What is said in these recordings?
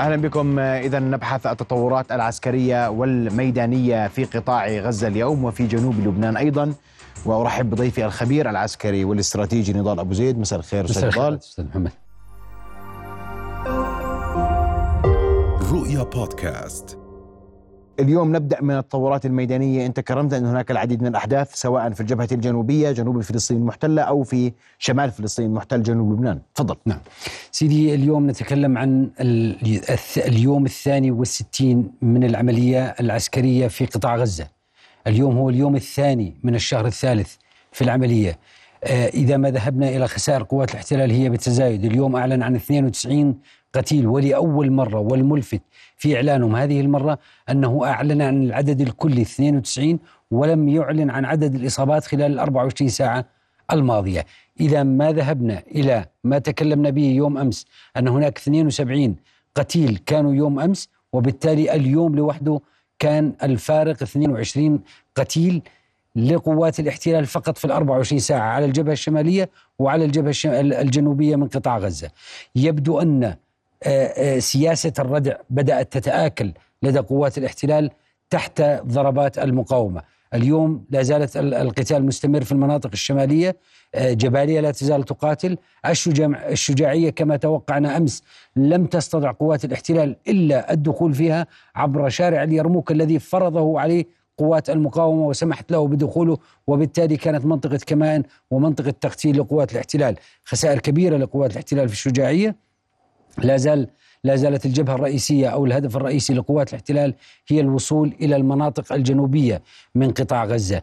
أهلا بكم. اذا نبحث التطورات العسكرية والميدانية في قطاع غزة اليوم وفي جنوب لبنان أيضا. وأرحب بضيفي الخبير العسكري والاستراتيجي نضال أبو زيد. مساء الخير أستاذ نضال. أستاذ محمد. رؤيا بودكاست. اليوم نبدأ من التطورات الميدانية. انت كرمت أن هناك العديد من الأحداث سواء في الجبهة الجنوبية جنوب فلسطين المحتلة أو في شمال فلسطين المحتل جنوب لبنان. تفضل. نعم. سيدي اليوم نتكلم عن اليوم الثاني والستين من العملية العسكرية في قطاع غزة. اليوم هو اليوم الثاني من الشهر الثالث في العملية. آه، إذا ما ذهبنا إلى خسائر قوات الاحتلال هي بتزايد. اليوم أعلن عن 92 قتيل ولأول مرة والملفت في إعلانهم هذه المرة أنه أعلن عن العدد الكلي 92 ولم يعلن عن عدد الإصابات خلال ال 24 ساعة الماضية. إذا ما ذهبنا إلى ما تكلمنا به يوم أمس أن هناك 72 قتيل كانوا يوم أمس وبالتالي اليوم لوحده كان الفارق 22 قتيل لقوات الاحتلال فقط في ال 24 ساعة على الجبهة الشمالية وعلى الجبهة الجنوبية من قطاع غزة. يبدو أن آه، آه، سياسة الردع بدأت تتآكل لدى قوات الاحتلال تحت ضربات المقاومة. اليوم لا زالت ال- القتال مستمر في المناطق الشمالية. آه، جبالية لا تزال تقاتل. الشجاع الشجاعية كما توقعنا أمس لم تستطع قوات الاحتلال إلا الدخول فيها عبر شارع اليرموك الذي فرضه عليه قوات المقاومة وسمحت له بدخوله وبالتالي كانت منطقة كمان ومنطقة تقتيل لقوات الاحتلال. خسائر كبيرة لقوات الاحتلال في الشجاعية. لا زال لا زالت الجبهة الرئيسية أو الهدف الرئيسي لقوات الاحتلال هي الوصول إلى المناطق الجنوبية من قطاع غزة.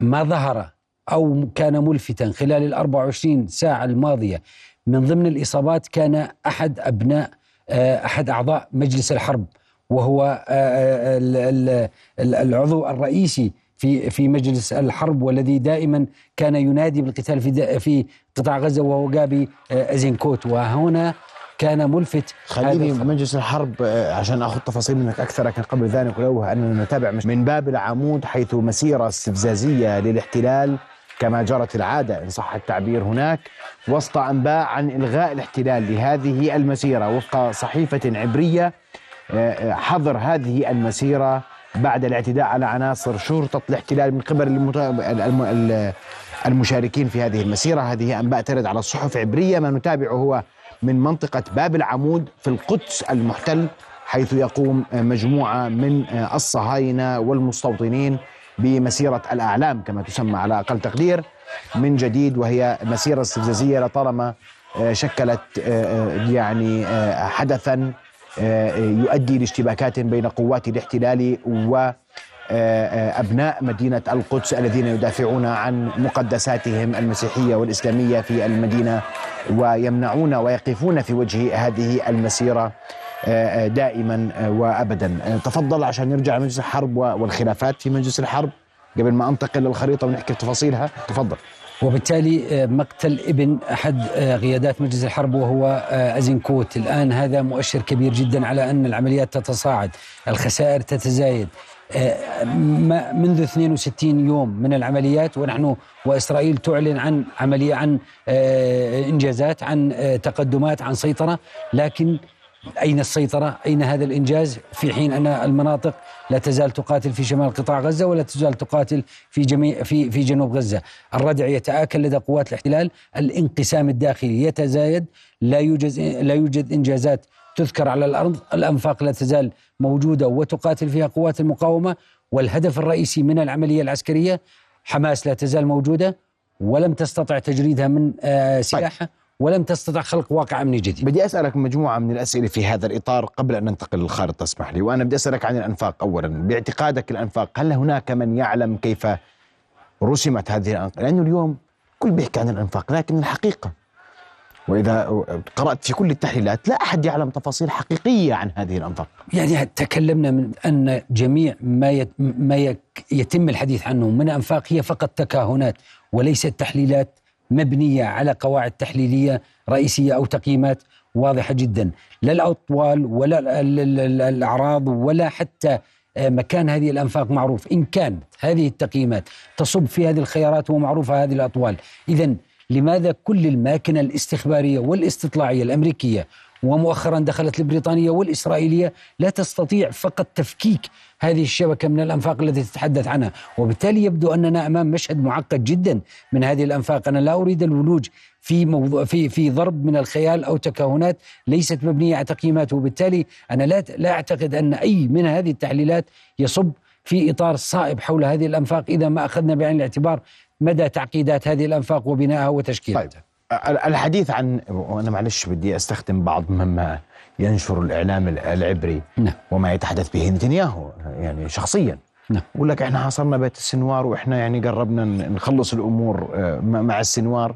ما ظهر أو كان ملفتا خلال ال 24 ساعة الماضية من ضمن الإصابات كان أحد أبناء آه، أحد أعضاء مجلس الحرب وهو آه، آه، ال- ال- ال- العضو الرئيسي في في مجلس الحرب والذي دائما كان ينادي بالقتال في في قطاع غزة وهو جابي أزينكوت. وهنا كان ملفت خليني هذا بمجلس الحرب آه، عشان أخذ تفاصيل منك أكثر لكن قبل ذلك ولو أننا نتابع من باب العمود حيث مسيرة استفزازية للاحتلال كما جرت العادة إن صح التعبير هناك وسط أنباء عن إلغاء الاحتلال لهذه المسيرة وفق صحيفة عبرية آه، آه، حظر هذه المسيرة بعد الاعتداء على عناصر شرطة الاحتلال من قبل المشاركين في هذه المسيرة. هذه أنباء ترد على الصحف عبرية. ما نتابعه هو من منطقة باب العمود في القدس المحتل حيث يقوم مجموعة من الصهاينة والمستوطنين بمسيرة الأعلام كما تسمى على أقل تقدير. من جديد وهي مسيرة استفزازية لطالما شكلت يعني حدثا يؤدي لاشتباكات بين قوات الاحتلال و أبناء مدينة القدس الذين يدافعون عن مقدساتهم المسيحية والإسلامية في المدينة ويمنعون ويقفون في وجه هذه المسيرة دائما وأبدا. تفضل عشان نرجع لمجلس الحرب والخلافات في مجلس الحرب قبل ما أنتقل للخريطة ونحكي تفاصيلها تفضل. وبالتالي آه، مقتل ابن أحد آه، قيادات مجلس الحرب وهو آه، أزنكوت. الآن هذا مؤشر كبير جدا على أن العمليات تتصاعد الخسائر تتزايد. آه، منذ 62 يوم من العمليات ونحن وإسرائيل تعلن عن عملية عن آه، إنجازات عن آه، تقدمات عن سيطرة. لكن أين السيطرة؟ أين هذا الإنجاز؟ في حين أن المناطق لا تزال تقاتل في شمال قطاع غزة ولا تزال تقاتل في جميع في في جنوب غزة، الردع يتآكل لدى قوات الاحتلال، الانقسام الداخلي يتزايد، لا يوجد لا يوجد إنجازات تذكر على الأرض، الأنفاق لا تزال موجودة وتقاتل فيها قوات المقاومة، والهدف الرئيسي من العملية العسكرية حماس لا تزال موجودة ولم تستطع تجريدها من آه، سلاحها ولم تستطع خلق واقع أمني جديد. بدي أسألك مجموعة من الأسئلة في هذا الإطار قبل أن ننتقل للخارطة اسمح لي وأنا بدي أسألك عن الأنفاق أولا. باعتقادك الأنفاق هل هناك من يعلم كيف رسمت هذه الأنفاق؟ لأنه اليوم كل بيحكي عن الأنفاق لكن الحقيقة وإذا قرأت في كل التحليلات لا أحد يعلم تفاصيل حقيقية عن هذه الأنفاق. يعني تكلمنا من أن جميع ما ما يتم الحديث عنه من أنفاق هي فقط تكهنات وليست تحليلات مبنية على قواعد تحليلية رئيسية أو تقييمات واضحة جدا. لا الأطوال ولا ال- ال- ال- الأعراض ولا حتى آه، مكان هذه الأنفاق معروف. إن كانت هذه التقييمات تصب في هذه الخيارات ومعروفة هذه الأطوال. اذا لماذا كل الماكنة الاستخبارية والاستطلاعية الأمريكية ومؤخرا دخلت البريطانية والإسرائيلية لا تستطيع فقط تفكيك هذه الشبكة من الأنفاق التي تتحدث عنها وبالتالي يبدو أننا أمام مشهد معقد جدا من هذه الأنفاق. أنا لا أريد الولوج في موضوع في في ضرب من الخيال أو تكهنات ليست مبنية على تقييمات وبالتالي أنا لا لا أعتقد أن أي من هذه التحليلات يصب في إطار صائب حول هذه الأنفاق إذا ما أخذنا بعين الاعتبار مدى تعقيدات هذه الأنفاق وبنائها وتشكيلاتها. طيب الحديث عن وأنا معلش بدي أستخدم بعض مما ينشر الإعلام العبري نعم. وما يتحدث به نتنياهو يعني شخصيا نعم. يقول لك إحنا حصلنا بيت السنوار وإحنا يعني قربنا نخلص الأمور آه، مع السنوار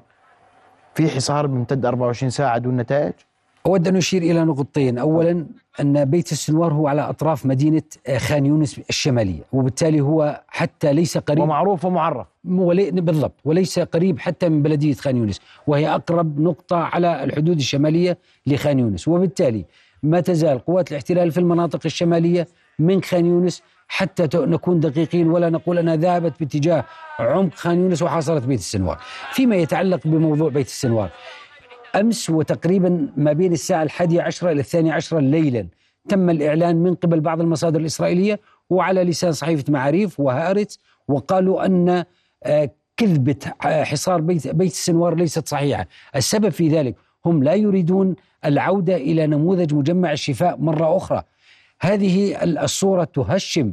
في حصار بيمتد 24 ساعة دون نتائج أود أن أشير إلى نقطتين. أولا أن بيت السنوار هو على أطراف مدينة خان يونس الشمالية وبالتالي هو حتى ليس قريب ومعروف ومعرف. ولي بالضبط. وليس قريب حتى من بلدية خان يونس وهي أقرب نقطة على الحدود الشمالية لخان يونس. وبالتالي ما تزال قوات الاحتلال في المناطق الشمالية من خان يونس حتى نكون دقيقين ولا نقول أنها ذهبت باتجاه عمق خان يونس وحاصرت بيت السنوار. فيما يتعلق بموضوع بيت السنوار أمس وتقريبا ما بين الساعة الحادية عشرة إلى الثانية عشرة ليلا تم الإعلان من قبل بعض المصادر الإسرائيلية وعلى لسان صحيفة معاريف وهارتس وقالوا أن آه، كذبة آه، حصار بيت, بيت السنوار ليست صحيحة. السبب في ذلك هم لا يريدون العودة إلى نموذج مجمع الشفاء مرة أخرى. هذه الصورة تهشم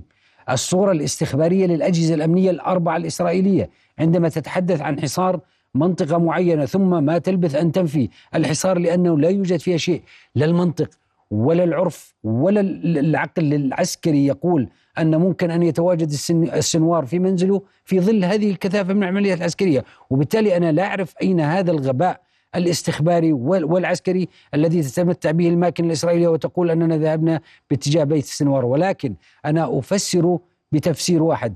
الصورة الاستخبارية للأجهزة الأمنية الأربعة الإسرائيلية عندما تتحدث عن حصار منطقة معينة ثم ما تلبث أن تنفي الحصار لأنه لا يوجد فيها شيء لا المنطق ولا العرف ولا العقل العسكري يقول أن ممكن أن يتواجد السنوار في منزله في ظل هذه الكثافة من العمليات العسكرية. وبالتالي أنا لا أعرف أين هذا الغباء الاستخباري والعسكري الذي تتمتع به الماكنة الإسرائيلية وتقول أننا ذهبنا باتجاه بيت السنوار. ولكن أنا أفسر بتفسير واحد.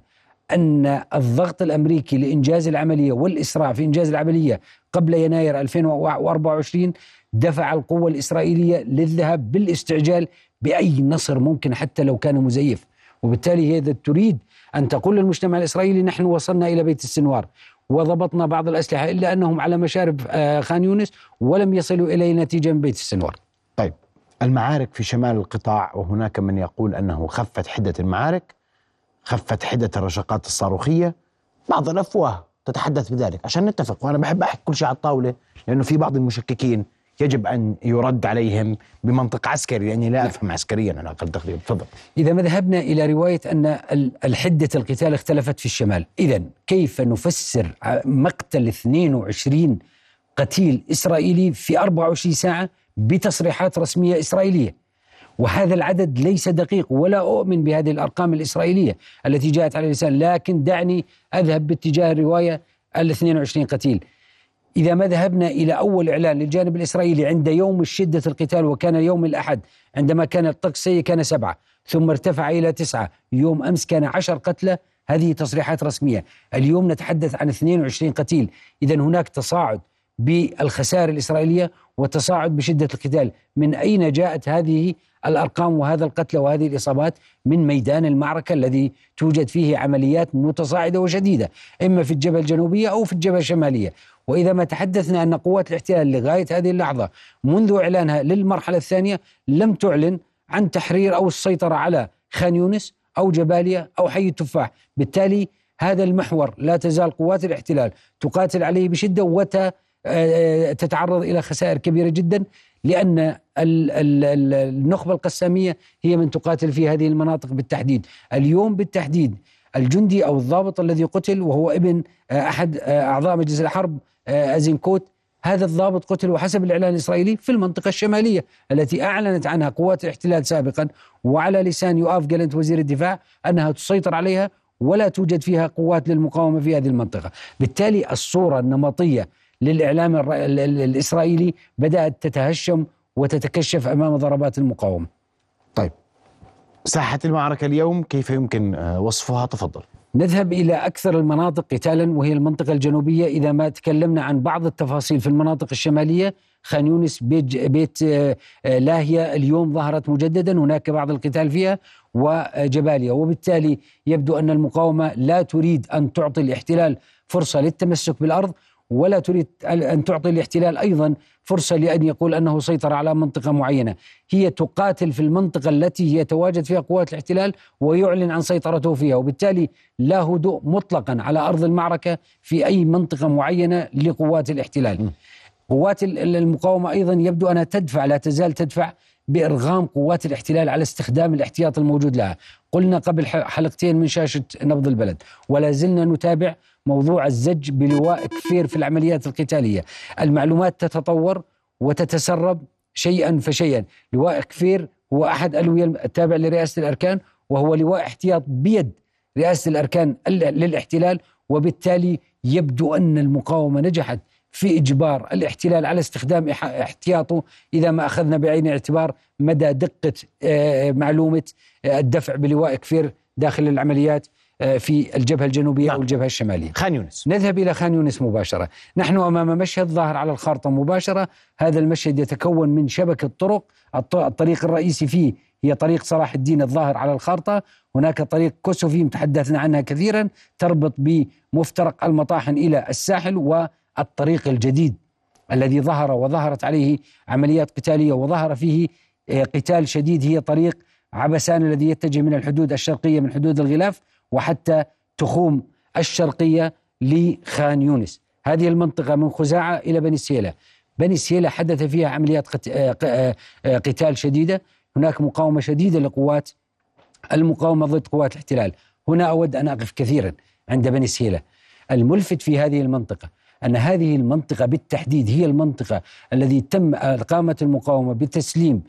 أن الضغط الأمريكي لإنجاز العملية والإسراع في إنجاز العملية قبل يناير 2024 دفع القوة الإسرائيلية للذهاب بالاستعجال بأي نصر ممكن حتى لو كان مزيف. وبالتالي هي تريد أن تقول للمجتمع الإسرائيلي نحن وصلنا إلى بيت السنوار وضبطنا بعض الأسلحة إلا أنهم على مشارف آه، خان يونس ولم يصلوا إلى نتيجة من بيت السنوار. طيب المعارك في شمال القطاع وهناك من يقول أنه خفت حدة المعارك خفت حدة الرشقات الصاروخية. بعض الأفواه تتحدث بذلك. عشان نتفق وأنا بحب أحكي كل شيء على الطاولة لأنه في بعض المشككين يجب أن يرد عليهم بمنطق عسكري لأني لا أفهم عسكريا أنا أقل تقريبا تفضل. إذا ما ذهبنا إلى رواية أن الحدة القتال اختلفت في الشمال. إذا كيف نفسر مقتل 22 قتيل إسرائيلي في 24 ساعة بتصريحات رسمية إسرائيلية؟ وهذا العدد ليس دقيق ولا أؤمن بهذه الأرقام الإسرائيلية التي جاءت على اللسان لكن دعني أذهب باتجاه الرواية ال 22 قتيل. إذا ما ذهبنا إلى أول إعلان للجانب الإسرائيلي عند يوم شدة القتال وكان يوم الأحد عندما كان الطقس سيء كان سبعة ثم ارتفع إلى تسعة يوم أمس كان عشر قتلى هذه تصريحات رسمية. اليوم نتحدث عن 22 قتيل. إذا هناك تصاعد بالخسائر الإسرائيلية وتصاعد بشدة القتال. من أين جاءت هذه الأرقام وهذا القتل وهذه الإصابات من ميدان المعركة الذي توجد فيه عمليات متصاعدة وشديدة إما في الجبهة الجنوبية أو في الجبهة الشمالية. وإذا ما تحدثنا أن قوات الاحتلال لغاية هذه اللحظة منذ إعلانها للمرحلة الثانية لم تعلن عن تحرير أو السيطرة على خان يونس أو جباليا أو حي التفاح. بالتالي هذا المحور لا تزال قوات الاحتلال تقاتل عليه بشدة وتتعرض إلى خسائر كبيرة جدا لأن النخبة القسامية هي من تقاتل في هذه المناطق بالتحديد. اليوم بالتحديد الجندي أو الضابط الذي قتل وهو ابن آه، أحد آه، أعضاء مجلس الحرب آه، أزينكوت هذا الضابط قتل وحسب الإعلان الإسرائيلي في المنطقة الشمالية التي أعلنت عنها قوات الاحتلال سابقا وعلى لسان يؤاف جالنت وزير الدفاع أنها تسيطر عليها ولا توجد فيها قوات للمقاومة في هذه المنطقة. بالتالي الصورة النمطية للإعلام الإسرائيلي بدأت تتهشم وتتكشف أمام ضربات المقاومة. طيب. ساحة المعركة اليوم كيف يمكن آه، وصفها؟ تفضل. نذهب إلى أكثر المناطق قتالا وهي المنطقة الجنوبية. إذا ما تكلمنا عن بعض التفاصيل في المناطق الشمالية خان يونس بيت, بيت آه، آه، لاهية اليوم ظهرت مجددا. هناك بعض القتال فيها وجباليا وبالتالي يبدو أن المقاومة لا تريد أن تعطي الاحتلال فرصة للتمسك بالأرض. ولا تريد أن تعطي الاحتلال أيضا فرصة لأن يقول أنه سيطر على منطقة معينة. هي تقاتل في المنطقة التي يتواجد فيها قوات الاحتلال ويعلن عن سيطرته فيها وبالتالي لا هدوء مطلقا على أرض المعركة في أي منطقة معينة لقوات الاحتلال. قوات المقاومة أيضا يبدو أنها تدفع لا تزال تدفع بإرغام قوات الاحتلال على استخدام الاحتياط الموجود لها. قلنا قبل حلقتين من شاشة نبض البلد ولا زلنا نتابع موضوع الزج بلواء كفير في العمليات القتالية. المعلومات تتطور وتتسرب شيئا فشيئا. لواء كفير هو أحد ألوية التابع لرئاسة الأركان وهو لواء احتياط بيد رئاسة الأركان للاحتلال وبالتالي يبدو أن المقاومة نجحت. في إجبار الاحتلال على استخدام احتياطه إذا ما أخذنا بعين الاعتبار مدى دقة آه، معلومة آه، الدفع بلواء كفير داخل العمليات آه، في الجبهة الجنوبية نعم. أو الجبهة الشمالية. خان يونس. نذهب إلى خان يونس مباشرة. نحن أمام مشهد ظاهر على الخارطة مباشرة. هذا المشهد يتكون من شبكة طرق. الطريق الرئيسي فيه هي طريق صلاح الدين الظاهر على الخارطة. هناك طريق كوسوفي تحدثنا عنها كثيرا تربط بمفترق المطاحن إلى الساحل والطريق الجديد الذي ظهر وظهرت عليه عمليات قتالية وظهر فيه آه، قتال شديد. هي طريق عبسان الذي يتجه من الحدود الشرقية من حدود الغلاف وحتى تخوم الشرقية لخان يونس. هذه المنطقة من خزاعة إلى بني سيلة بني سيلة حدث فيها عمليات آه، آه، قتال شديدة. هناك مقاومة شديدة لقوات المقاومة ضد قوات الاحتلال. هنا أود أن أقف كثيرا عند بني سيلة الملفت في هذه المنطقة أن هذه المنطقة بالتحديد هي المنطقة الذي تم قامت المقاومة بتسليم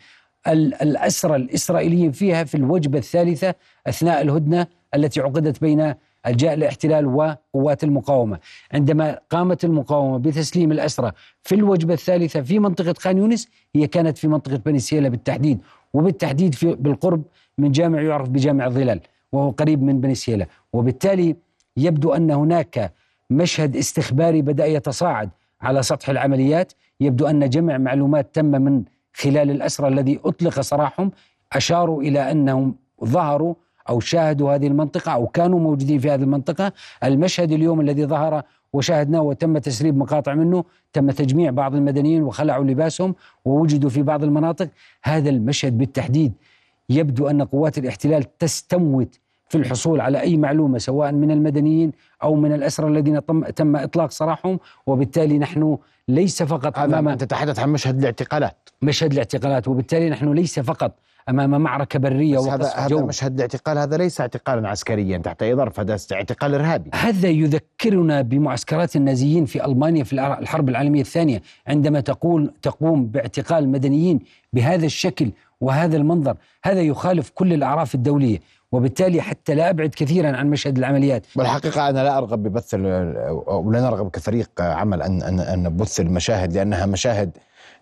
الأسرى الإسرائيليين فيها في الوجبة الثالثة أثناء الهدنة التي عقدت بين الجاء الاحتلال وقوات المقاومة. عندما قامت المقاومة بتسليم الأسرى في الوجبة الثالثة في منطقة خان يونس هي كانت في منطقة بني سيلة بالتحديد وبالتحديد في بالقرب من جامع يعرف بجامع الظلال وهو قريب من بني سيلة وبالتالي يبدو أن هناك مشهد استخباري بدأ يتصاعد على سطح العمليات. يبدو أن جمع معلومات تم من خلال الأسرى الذي أطلق سراحهم أشاروا إلى أنهم ظهروا أو شاهدوا هذه المنطقة أو كانوا موجودين في هذه المنطقة. المشهد اليوم الذي ظهر وشاهدناه وتم تسريب مقاطع منه تم تجميع بعض المدنيين وخلعوا لباسهم ووجدوا في بعض المناطق. هذا المشهد بالتحديد يبدو أن قوات الاحتلال تستموت في الحصول على أي معلومة سواء من المدنيين أو من الأسرى الذين تم إطلاق سراحهم وبالتالي نحن ليس فقط هذا أمام تتحدث عن مشهد الاعتقالات. مشهد الاعتقالات وبالتالي نحن ليس فقط أمام معركة برية هذا هذا مشهد الاعتقال هذا ليس اعتقالا عسكريا تحت أي ظرف هذا اعتقال إرهابي. هذا يذكرنا بمعسكرات النازيين في ألمانيا في الحرب العالمية الثانية عندما تقول تقوم باعتقال مدنيين بهذا الشكل وهذا المنظر. هذا يخالف كل الأعراف الدولية. وبالتالي حتى لا أبعد كثيرا عن مشهد العمليات. والحقيقة أنا لا أرغب ببث ولا نرغب كفريق عمل ان ان أن نبث المشاهد لأنها مشاهد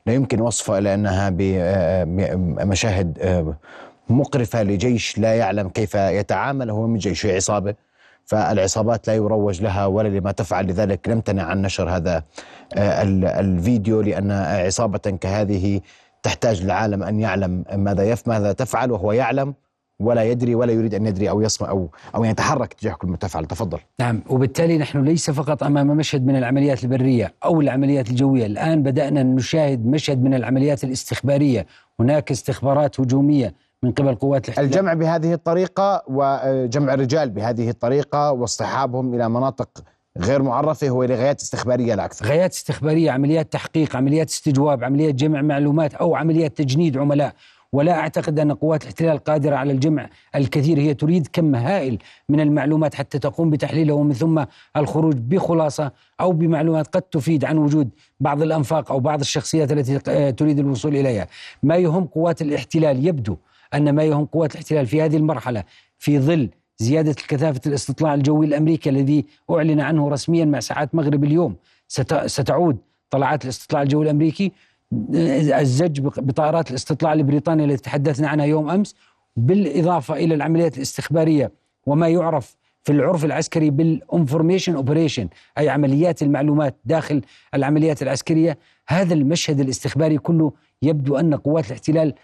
لا يمكن وصفها إلا أنها بمشاهد مقرفة لجيش لا يعلم كيف يتعامل هو من جيش عصابة فالعصابات لا يروج لها ولا لما تفعل لذلك. نمتنع عن نشر هذا الفيديو لأن عصابة كهذه تحتاج العالم أن يعلم ماذا يف ماذا تفعل وهو يعلم. ولا يدري ولا يريد أن يدري أو يسمع أو أو يتحرك تجاه كل ما تفعل تفضل. نعم وبالتالي نحن ليس فقط أمام مشهد من العمليات البرية أو العمليات الجوية، الآن بدأنا نشاهد مشهد من العمليات الاستخبارية، هناك استخبارات هجومية من قبل قوات الاحتلال. الجمع بهذه الطريقة وجمع الرجال بهذه الطريقة واصطحابهم إلى مناطق غير معرفة هو لغايات استخبارية لا أكثر. غايات استخبارية عمليات تحقيق عمليات استجواب عمليات جمع معلومات أو عمليات تجنيد عملاء. ولا أعتقد أن قوات الاحتلال قادرة على الجمع الكثير هي تريد كم هائل من المعلومات حتى تقوم بتحليله ومن ثم الخروج بخلاصة أو بمعلومات قد تفيد عن وجود بعض الأنفاق أو بعض الشخصيات التي تريد الوصول إليها. ما يهم قوات الاحتلال يبدو أن ما يهم قوات الاحتلال في هذه المرحلة في ظل زيادة كثافه الاستطلاع الجوي الأمريكي الذي أعلن عنه رسميا مع ساعات مغرب اليوم ستعود طلعات الاستطلاع الجوي الأمريكي الزج بطائرات الاستطلاع البريطانية التي تحدثنا عنها يوم أمس بالإضافة إلى العمليات الاستخبارية وما يعرف في العرف العسكري بال information operation أي عمليات المعلومات داخل العمليات العسكرية. هذا المشهد الاستخباري كله يبدو أن قوات الاحتلال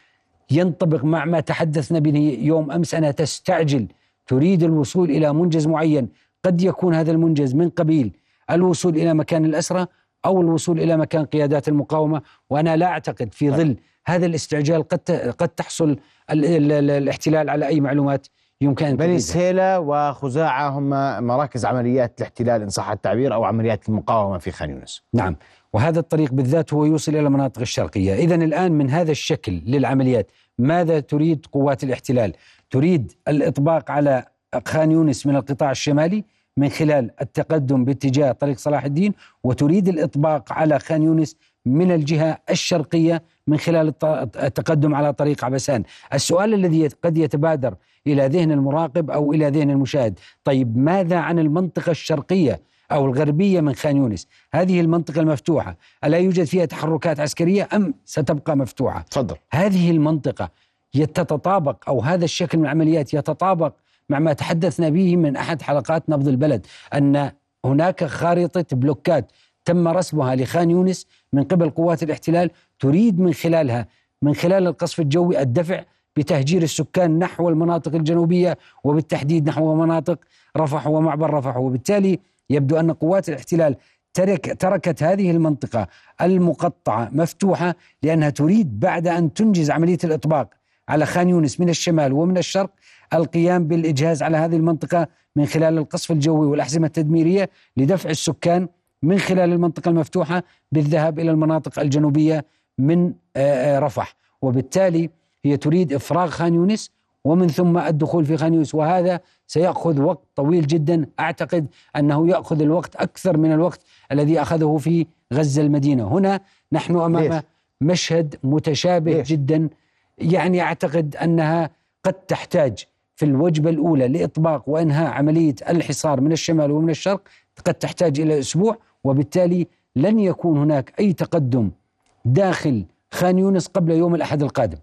ينطبق مع ما تحدثنا به يوم أمس. أنها تستعجل تريد الوصول إلى منجز معين. قد يكون هذا المنجز من قبيل الوصول إلى مكان الأسرى. أو الوصول إلى مكان قيادات المقاومة وأنا لا أعتقد في ظل هذا الاستعجال قد قد تحصل الاحتلال على أي معلومات يمكن أن بني سهيلة وخزاعة هم مراكز عمليات الاحتلال إن صح التعبير أو عمليات المقاومة في خان يونس. نعم. وهذا الطريق بالذات هو يوصل إلى المناطق الشرقية. إذا الآن من هذا الشكل للعمليات ماذا تريد قوات الاحتلال؟ تريد الإطباق على خان يونس من القطاع الشمالي من خلال التقدم باتجاه طريق صلاح الدين وتريد الإطباق على خان يونس من الجهة الشرقية من خلال التقدم على طريق عبسان. السؤال الذي قد يتبادر إلى ذهن المراقب أو إلى ذهن المشاهد. طيب ماذا عن المنطقة الشرقية أو الغربية من خان يونس؟ هذه المنطقة المفتوحة ألا يوجد فيها تحركات عسكرية أم ستبقى مفتوحة؟ تفضل. هذه المنطقة يتطابق أو هذا الشكل من العمليات يتطابق مع ما تحدثنا به من أحد حلقات نبض البلد أن هناك خارطة بلوكات تم رسمها لخان يونس من قبل قوات الاحتلال تريد من خلالها من خلال القصف الجوي الدفع بتهجير السكان نحو المناطق الجنوبية وبالتحديد نحو مناطق رفح ومعبر رفح. وبالتالي يبدو أن قوات الاحتلال ترك تركت هذه المنطقة المقطعة مفتوحة لأنها تريد بعد أن تنجز عملية الإطباق على خان يونس من الشمال ومن الشرق القيام بالإجهاز على هذه المنطقة من خلال القصف الجوي والأحزمة التدميرية لدفع السكان من خلال المنطقة المفتوحة بالذهاب إلى المناطق الجنوبية من آه، آه، رفح. وبالتالي هي تريد إفراغ خان يونس ومن ثم الدخول في خان يونس. وهذا سيأخذ وقت طويل جدا. أعتقد أنه يأخذ الوقت أكثر من الوقت الذي أخذه في غزة المدينة. هنا نحن أمام ليش؟ مشهد متشابه ليش؟ جدا. يعني أعتقد أنها قد تحتاج في الوجبة الأولى لإطباق وإنهاء عملية الحصار من الشمال ومن الشرق قد تحتاج إلى أسبوع وبالتالي لن يكون هناك أي تقدم داخل خان يونس قبل يوم الأحد القادم.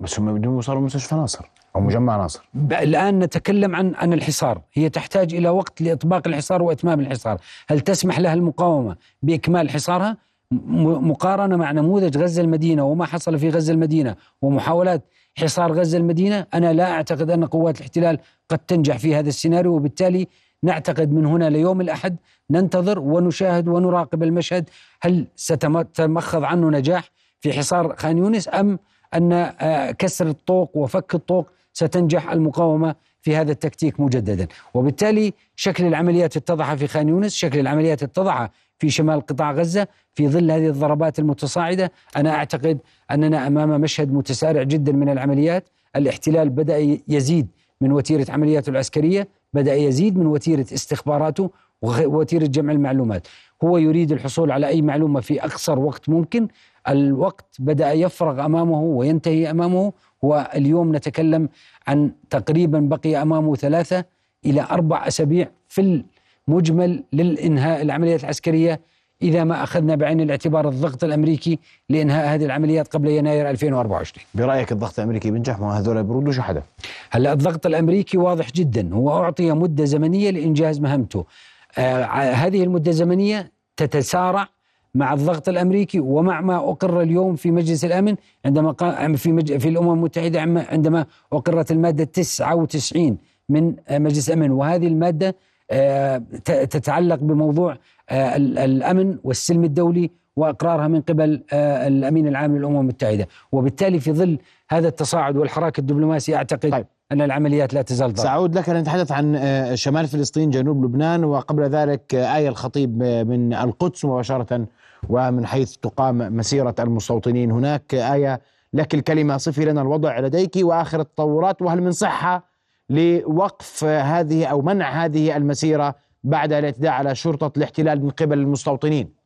بس هم بدهم يوصلوا مستشفى ناصر أو مجمع ناصر. الآن نتكلم عن عن الحصار. هي تحتاج إلى وقت لإطباق الحصار وإتمام الحصار. هل تسمح لها المقاومة بإكمال حصارها؟ مقارنة مع نموذج غزة المدينة وما حصل في غزة المدينة ومحاولات حصار غزة المدينة أنا لا أعتقد أن قوات الاحتلال قد تنجح في هذا السيناريو وبالتالي نعتقد من هنا ليوم الأحد ننتظر ونشاهد ونراقب المشهد. هل ستمخض عنه نجاح في حصار خان يونس أم أن آه، كسر الطوق وفك الطوق ستنجح المقاومة في هذا التكتيك مجددا؟ وبالتالي شكل العمليات اتضح في خان يونس شكل العمليات اتضح في شمال قطاع غزة في ظل هذه الضربات المتصاعدة. أنا أعتقد أننا أمام مشهد متسارع جدا من العمليات. الاحتلال بدأ يزيد من وتيرة عملياته العسكرية بدأ يزيد من وتيرة استخباراته ووتيرة جمع المعلومات. هو يريد الحصول على أي معلومة في أقصر وقت ممكن. الوقت بدأ يفرغ أمامه وينتهي أمامه. واليوم نتكلم عن تقريبا بقي أمامه ثلاثة إلى أربع أسابيع في المجمل للإنهاء العمليات العسكرية إذا ما أخذنا بعين الاعتبار الضغط الأمريكي لإنهاء هذه العمليات قبل يناير 2024 برأيك الضغط الأمريكي بينجح ما؟ هذول بيردوا شو حدا هلا الضغط الأمريكي واضح جدا. هو أعطي مدة زمنية لإنجاز مهمته. آه هذه المدة الزمنية تتسارع مع الضغط الأمريكي ومع ما أقر اليوم في مجلس الأمن عندما في مج... في الأمم المتحدة عندما أقرت المادة 99 من مجلس الأمن. وهذه المادة آه، تتعلق بموضوع آه، الأمن والسلم الدولي وإقرارها من قبل آه، الأمين العام للأمم المتحدة، وبالتالي في ظل هذا التصاعد والحراك الدبلوماسي أعتقد طيب. أن العمليات لا تزال ضرب. سأعود لك نتحدث عن شمال فلسطين جنوب لبنان وقبل ذلك آية الخطيب من القدس مباشرة ومن حيث تقام مسيرة المستوطنين هناك آية لك الكلمة صفي لنا الوضع لديك وآخر التطورات وهل من صحة لوقف هذه أو منع هذه المسيرة بعد الإعتداء على شرطة الاحتلال من قبل المستوطنين.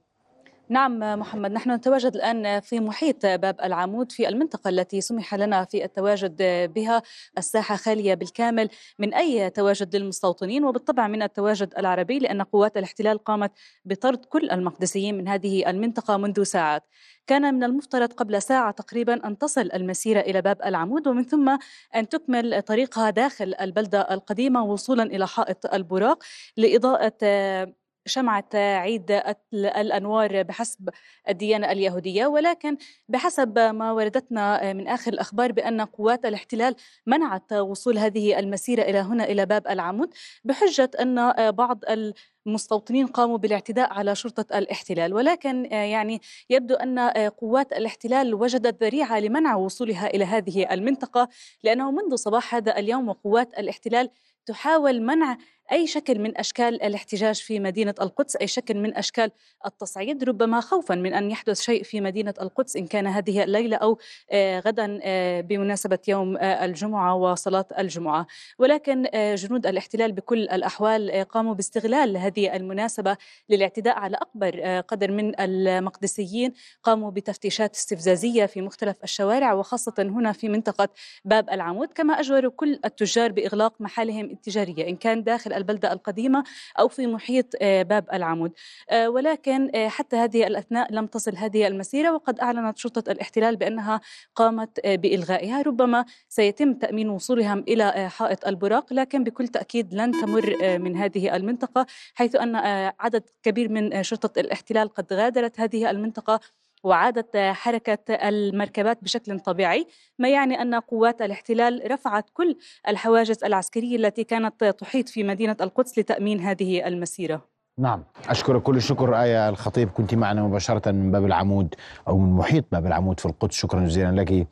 نعم محمد نحن نتواجد الآن في محيط باب العمود في المنطقة التي سمح لنا في التواجد بها الساحة خالية بالكامل من أي تواجد للمستوطنين وبالطبع من التواجد العربي لأن قوات الاحتلال قامت بطرد كل المقدسيين من هذه المنطقة منذ ساعات. كان من المفترض قبل ساعة تقريبا أن تصل المسيرة إلى باب العمود ومن ثم أن تكمل طريقها داخل البلدة القديمة وصولا إلى حائط البراق لإضاءة شمعة عيد الأنوار بحسب الديانة اليهودية ولكن بحسب ما وردتنا من آخر الأخبار بأن قوات الاحتلال منعت وصول هذه المسيرة إلى هنا إلى باب العمود بحجة أن بعض مستوطنين قاموا بالاعتداء على شرطة الاحتلال. ولكن يعني يبدو أن قوات الاحتلال وجدت ذريعة لمنع وصولها إلى هذه المنطقة لأنه منذ صباح هذا اليوم وقوات الاحتلال تحاول منع أي شكل من أشكال الاحتجاج في مدينة القدس أي شكل من أشكال التصعيد ربما خوفا من أن يحدث شيء في مدينة القدس إن كان هذه الليلة أو آه، غدا آه، بمناسبة يوم آه، الجمعة وصلاة الجمعة. ولكن جنود الاحتلال بكل الأحوال قاموا باستغلال هذه المناسبة للاعتداء على أكبر قدر من المقدسيين. قاموا بتفتيشات استفزازية في مختلف الشوارع وخاصة هنا في منطقة باب العمود. كما أجبروا كل التجار بإغلاق محالهم التجارية إن كان داخل البلدة القديمة أو في محيط آه، باب العمود. آه، ولكن آه، حتى هذه الأثناء لم تصل هذه المسيرة وقد أعلنت شرطة الاحتلال بأنها قامت بإلغائها. ربما سيتم تأمين وصولهم إلى حائط البراق لكن بكل تأكيد لن تمر من هذه المنطقة حيث أن عدد كبير من شرطة الاحتلال قد غادرت هذه المنطقة وعادت حركة المركبات بشكل طبيعي ما يعني أن قوات الاحتلال رفعت كل الحواجز العسكرية التي كانت تحيط في مدينة القدس لتأمين هذه المسيرة. نعم أشكرك كل الشكر. آية الخطيب كنت معنا مباشرة من باب العمود أو من محيط باب العمود في القدس. شكرا جزيلا لك.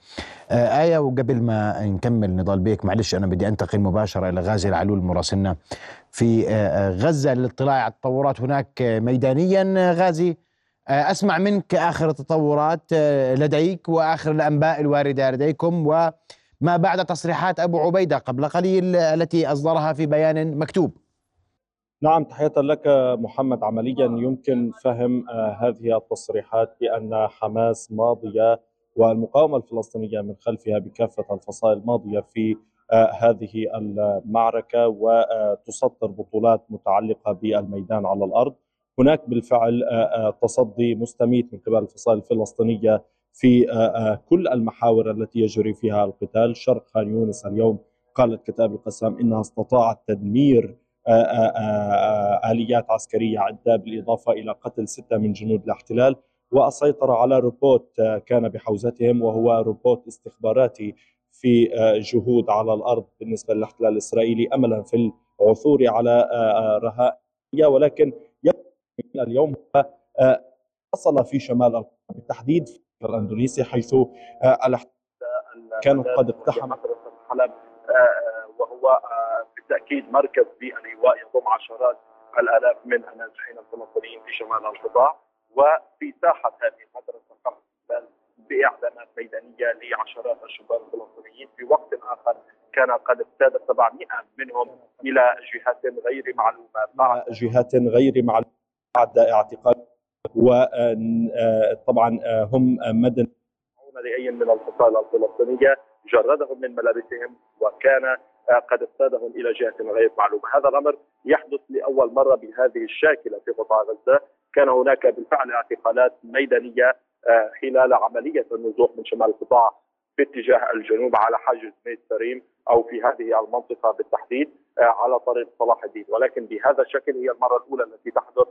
آه، آية وقبل ما نكمل نضال بيك معلش أنا بدي أنتقل مباشرة إلى غازي العلول مراسلنا في آه، آه، غزة للاطلاع على التطورات هناك ميدانيا غازي؟ أسمع منك آخر التطورات آه، لديك وآخر الأنباء الواردة لديكم وما بعد تصريحات أبو عبيدة قبل قليل التي أصدرها في بيان مكتوب. نعم تحية لك محمد عمليا يمكن فهم آه، هذه التصريحات بأن حماس ماضية والمقاومة الفلسطينية من خلفها بكافة الفصائل الماضية في هذه المعركة وتسطر بطولات متعلقة بالميدان على الأرض هناك بالفعل آه، آه، تصدي مستميت من قبل الفصائل الفلسطينية في آه، كل المحاور التي يجري فيها القتال. شرق خان يونس اليوم قالت كتاب القسام إنها استطاعت تدمير آليات عسكرية عده بالإضافة إلى قتل ستة من جنود الاحتلال. والسيطرة على روبوت كان بحوزتهم وهو روبوت استخباراتي في جهود على الأرض بالنسبة للاحتلال الإسرائيلي املا في العثور على رهائن ولكن اليوم آه، وصل في شمال بالتحديد في الإندونيسي حيث آه، كانت قد اقتحم. حلب آه، وهو بالتأكيد مركز بالايواء يضم عشرات الآلاف من النازحين الفلسطينيين في شمال القطاع وفي ساحة هذه المدرسة قام بإعلانات ميدانية لعشرات الشباب الفلسطينيين. في وقت آخر كان قد اقتاد 700 منهم إلى جهات غير معلومة. مع جهات غير معلومة. بعد اعتقال وطبعا آه، هم مدن لاي من الفصائل الفلسطينية جردهم من ملابسهم وكان آه، قد اقتادهم إلى جهة غير معلومة، هذا الأمر يحدث لأول مرة بهذه الشاكلة في قطاع غزة، كان هناك بالفعل اعتقالات ميدانية آه، خلال عملية النزوح من شمال القطاع في اتجاه الجنوب على حاجز ميت سريم أو في هذه المنطقة بالتحديد على طريق صلاح الدين، ولكن بهذا الشكل هي المرة الأولى التي تحدث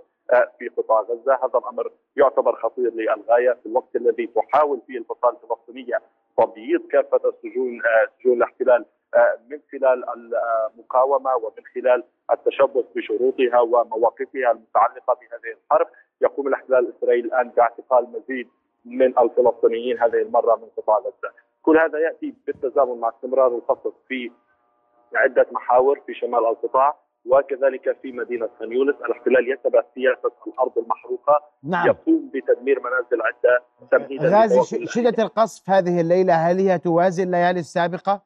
في قطاع غزة، هذا الأمر يعتبر خطير للغاية في الوقت الذي تحاول فيه الفصائل الفلسطينية تبييض كافة السجون آه، سجون الاحتلال آه، من خلال المقاومة ومن خلال التشبث بشروطها ومواقفها المتعلقة بهذه الحرب، يقوم الاحتلال الاسرائيلي الآن باعتقال مزيد من الفلسطينيين هذه المرة من قطاع غزة. كل هذا يأتي بالتزامن مع استمرار القصف في عدة محاور في شمال القطاع وكذلك في مدينة خان يونس. الاحتلال يتبع سياسة الأرض المحروقة نعم. يقوم بتدمير منازل عدة تمهيدا غازي شدة القصف هذه الليلة هل هي توازي الليالي السابقة؟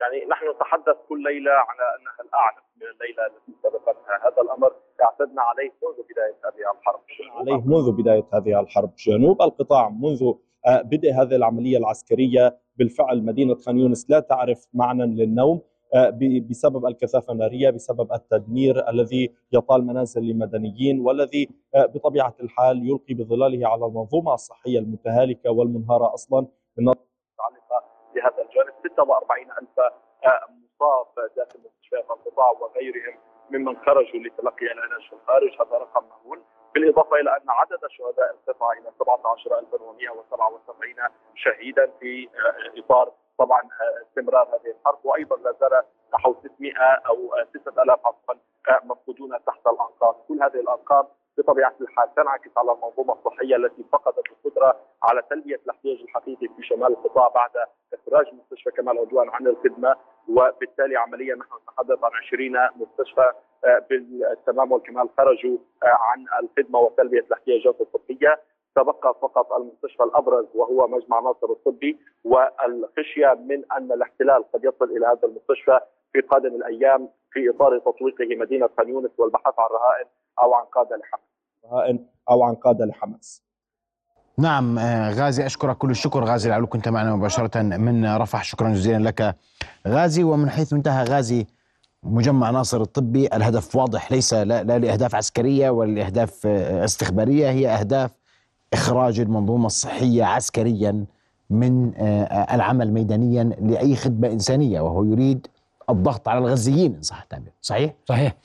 يعني نحن نتحدث كل ليلة على أنها الأعنف من الليلة التي سبقتها. هذا الأمر اعتدنا عليه منذ بداية هذه الحرب. عليه منذ بداية هذه الحرب. جنوب القطاع منذ بدء هذه العملية العسكرية بالفعل مدينة خان يونس لا تعرف معنى للنوم آه، بسبب الكثافة النارية بسبب التدمير الذي يطال منازل لمدنيين والذي آه، بطبيعة الحال يلقي بظلاله على المنظومة الصحية المتهالكة والمنهارة أصلا. من متعلقة بهذا الجانب 46 ألف آه، مصاب داخل مستشفيات القطاع وغيرهم ممن خرجوا لتلقي العلاج في الخارج هذا رقم مهول بالإضافة إلى أن عدد الشهداء ارتفع إلى 17177 شهيدا في إطار طبعا استمرار هذه الحرب وأيضا لا زال نحو 600 أو 6000 عفوا مفقودون تحت الانقاض، كل هذه الأرقام بطبيعة الحال تنعكس على المنظومة الصحية التي فقدت القدرة على تلبية الاحتياج الحقيقي في شمال القطاع بعد اخراج مستشفى كمال عدوان عن الخدمة. وبالتالي عمليا نحن نتحدث عن 20 مستشفى آه، بالتمام والكمال خرجوا آه، عن الخدمة وتلبيه الاحتياجات الطبية تبقى فقط المستشفى الأبرز وهو مجمع ناصر الطبي والخشية من أن الاحتلال قد يصل إلى هذا المستشفى في قادم الأيام في إطار تطويقه مدينة خان يونس والبحث عن رهائن أو عن قادة لحماس. رهائن أو عن قادة لحماس. نعم آه، غازي أشكرك كل الشكر. غازي العلو كنت معنا مباشرة من رفح. شكرا جزيلا لك غازي. ومن حيث انتهى غازي مجمع ناصر الطبي الهدف واضح ليس لا, لا لأهداف عسكرية ولا لاهداف آه، استخبارية هي أهداف إخراج المنظومة الصحية عسكريا من آه، العمل ميدانيا لأي خدمة إنسانية وهو يريد الضغط على الغزيين إن صح التعبير صحيح؟ صحيح.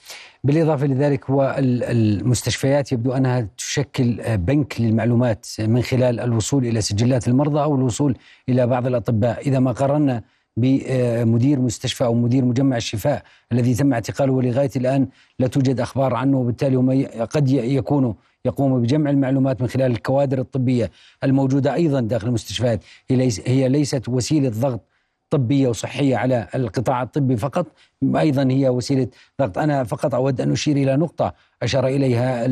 بالإضافة لذلك هو المستشفيات يبدو أنها تشكل بنك للمعلومات من خلال الوصول إلى سجلات المرضى أو الوصول إلى بعض الأطباء. إذا ما قارنا بمدير مستشفى أو مدير مجمع الشفاء الذي تم اعتقاله ولغاية الآن لا توجد أخبار عنه وبالتالي هم قد يكونوا يقوموا بجمع المعلومات من خلال الكوادر الطبية الموجودة أيضا داخل المستشفيات. هي ليست وسيلة ضغط طبية وصحية على القطاع الطبي فقط أيضا هي وسيلة ضغط أنا فقط أود أن أشير إلى نقطة أشار إليها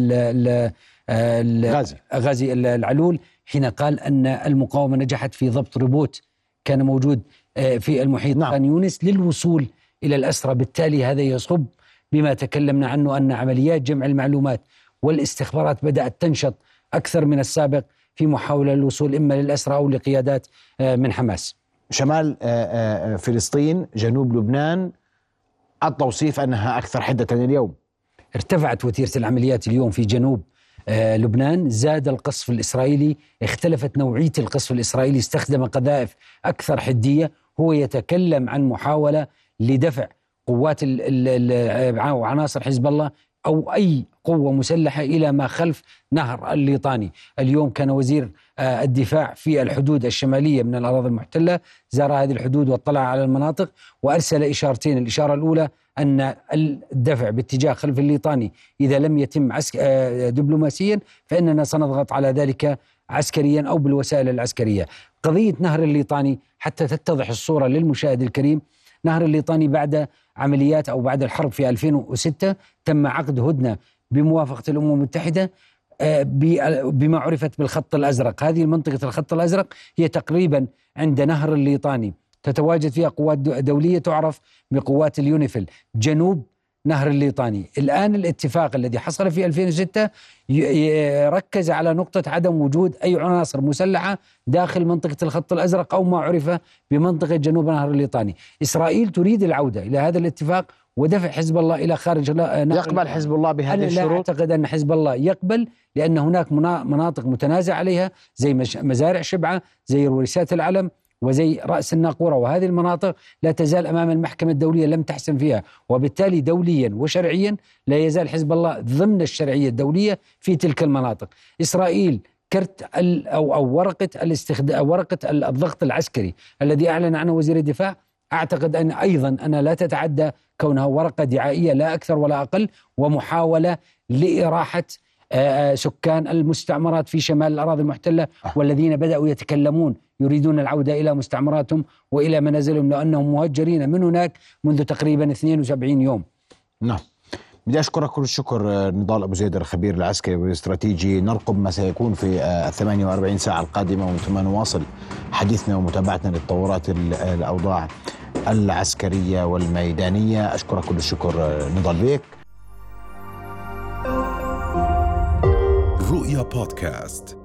غازي غازي العلول حين قال أن المقاومة نجحت في ضبط روبوت كان موجود آه، في المحيط نعم. خان يونس للوصول إلى الأسرى بالتالي هذا يصب بما تكلمنا عنه أن عمليات جمع المعلومات والاستخبارات بدأت تنشط أكثر من السابق في محاولة للوصول إما للأسرى أو لقيادات آه، من حماس. شمال آه، فلسطين جنوب لبنان. التوصيف أنها أكثر حدة اليوم. ارتفعت وتيرة العمليات اليوم في جنوب آه، لبنان. زاد القصف الإسرائيلي. اختلفت نوعية القصف الإسرائيلي. استخدم قذائف أكثر حدية. هو يتكلم عن محاولة لدفع قوات وعناصر حزب الله أو أي قوة مسلحة إلى ما خلف نهر الليطاني. اليوم كان وزير آه، الدفاع في الحدود الشمالية من الأراضي المحتلة زار هذه الحدود واطلع على المناطق وأرسل إشارتين الإشارة الأولى أن الدفع باتجاه خلف الليطاني إذا لم يتم عسك... آه، دبلوماسيا فإننا سنضغط على ذلك عسكريا أو بالوسائل العسكرية. قضية نهر الليطاني حتى تتضح الصورة للمشاهد الكريم نهر الليطاني بعد عمليات أو بعد الحرب في 2006 تم عقد هدنة بموافقة الأمم المتحدة آه، بما عرفت بالخط الأزرق. هذه منطقة الخط الأزرق هي تقريبا عند نهر الليطاني. تتواجد فيها قوات دولية تعرف بقوات اليونيفيل. جنوب نهر الليطاني. الآن الاتفاق الذي حصل في 2006 ركز على نقطة عدم وجود أي عناصر مسلحة داخل منطقة الخط الأزرق أو ما عرف بمنطقة جنوب نهر الليطاني. إسرائيل تريد العودة إلى هذا الاتفاق ودفع حزب الله إلى خارج نهر يقبل حزب الله بهذه الشروط؟ أنا لا أعتقد أن حزب الله يقبل لأن هناك مناطق متنازع عليها زي مزارع شبعة زي رويسات العلم وزي رأس الناقورة. وهذه المناطق لا تزال أمام المحكمة الدولية لم تحسم فيها. وبالتالي دوليا وشرعيا لا يزال حزب الله ضمن الشرعية الدولية في تلك المناطق. إسرائيل كرت أو أو ورقة الاستخدام ورقة الضغط العسكري الذي أعلن عنه وزير الدفاع أعتقد أن أيضا أنا لا تتعدى كونها ورقة دعائية لا أكثر ولا أقل ومحاولة لإراحة آه، آه، سكان المستعمرات في شمال الأراضي المحتلة آه. والذين بدأوا يتكلمون يريدون العودة إلى مستعمراتهم وإلى منازلهم لأنهم مهجرين من هناك منذ تقريبا 72 يوم. نعم. بدي أشكرك كل الشكر نضال أبو زيد الخبير العسكري والاستراتيجي. نرقب ما سيكون في ال 48 ساعة القادمة ثم نواصل حديثنا ومتابعتنا للتطورات الأوضاع. العسكرية والميدانية. أشكرك كل الشكر نضال بيك. رؤيا بودكاست.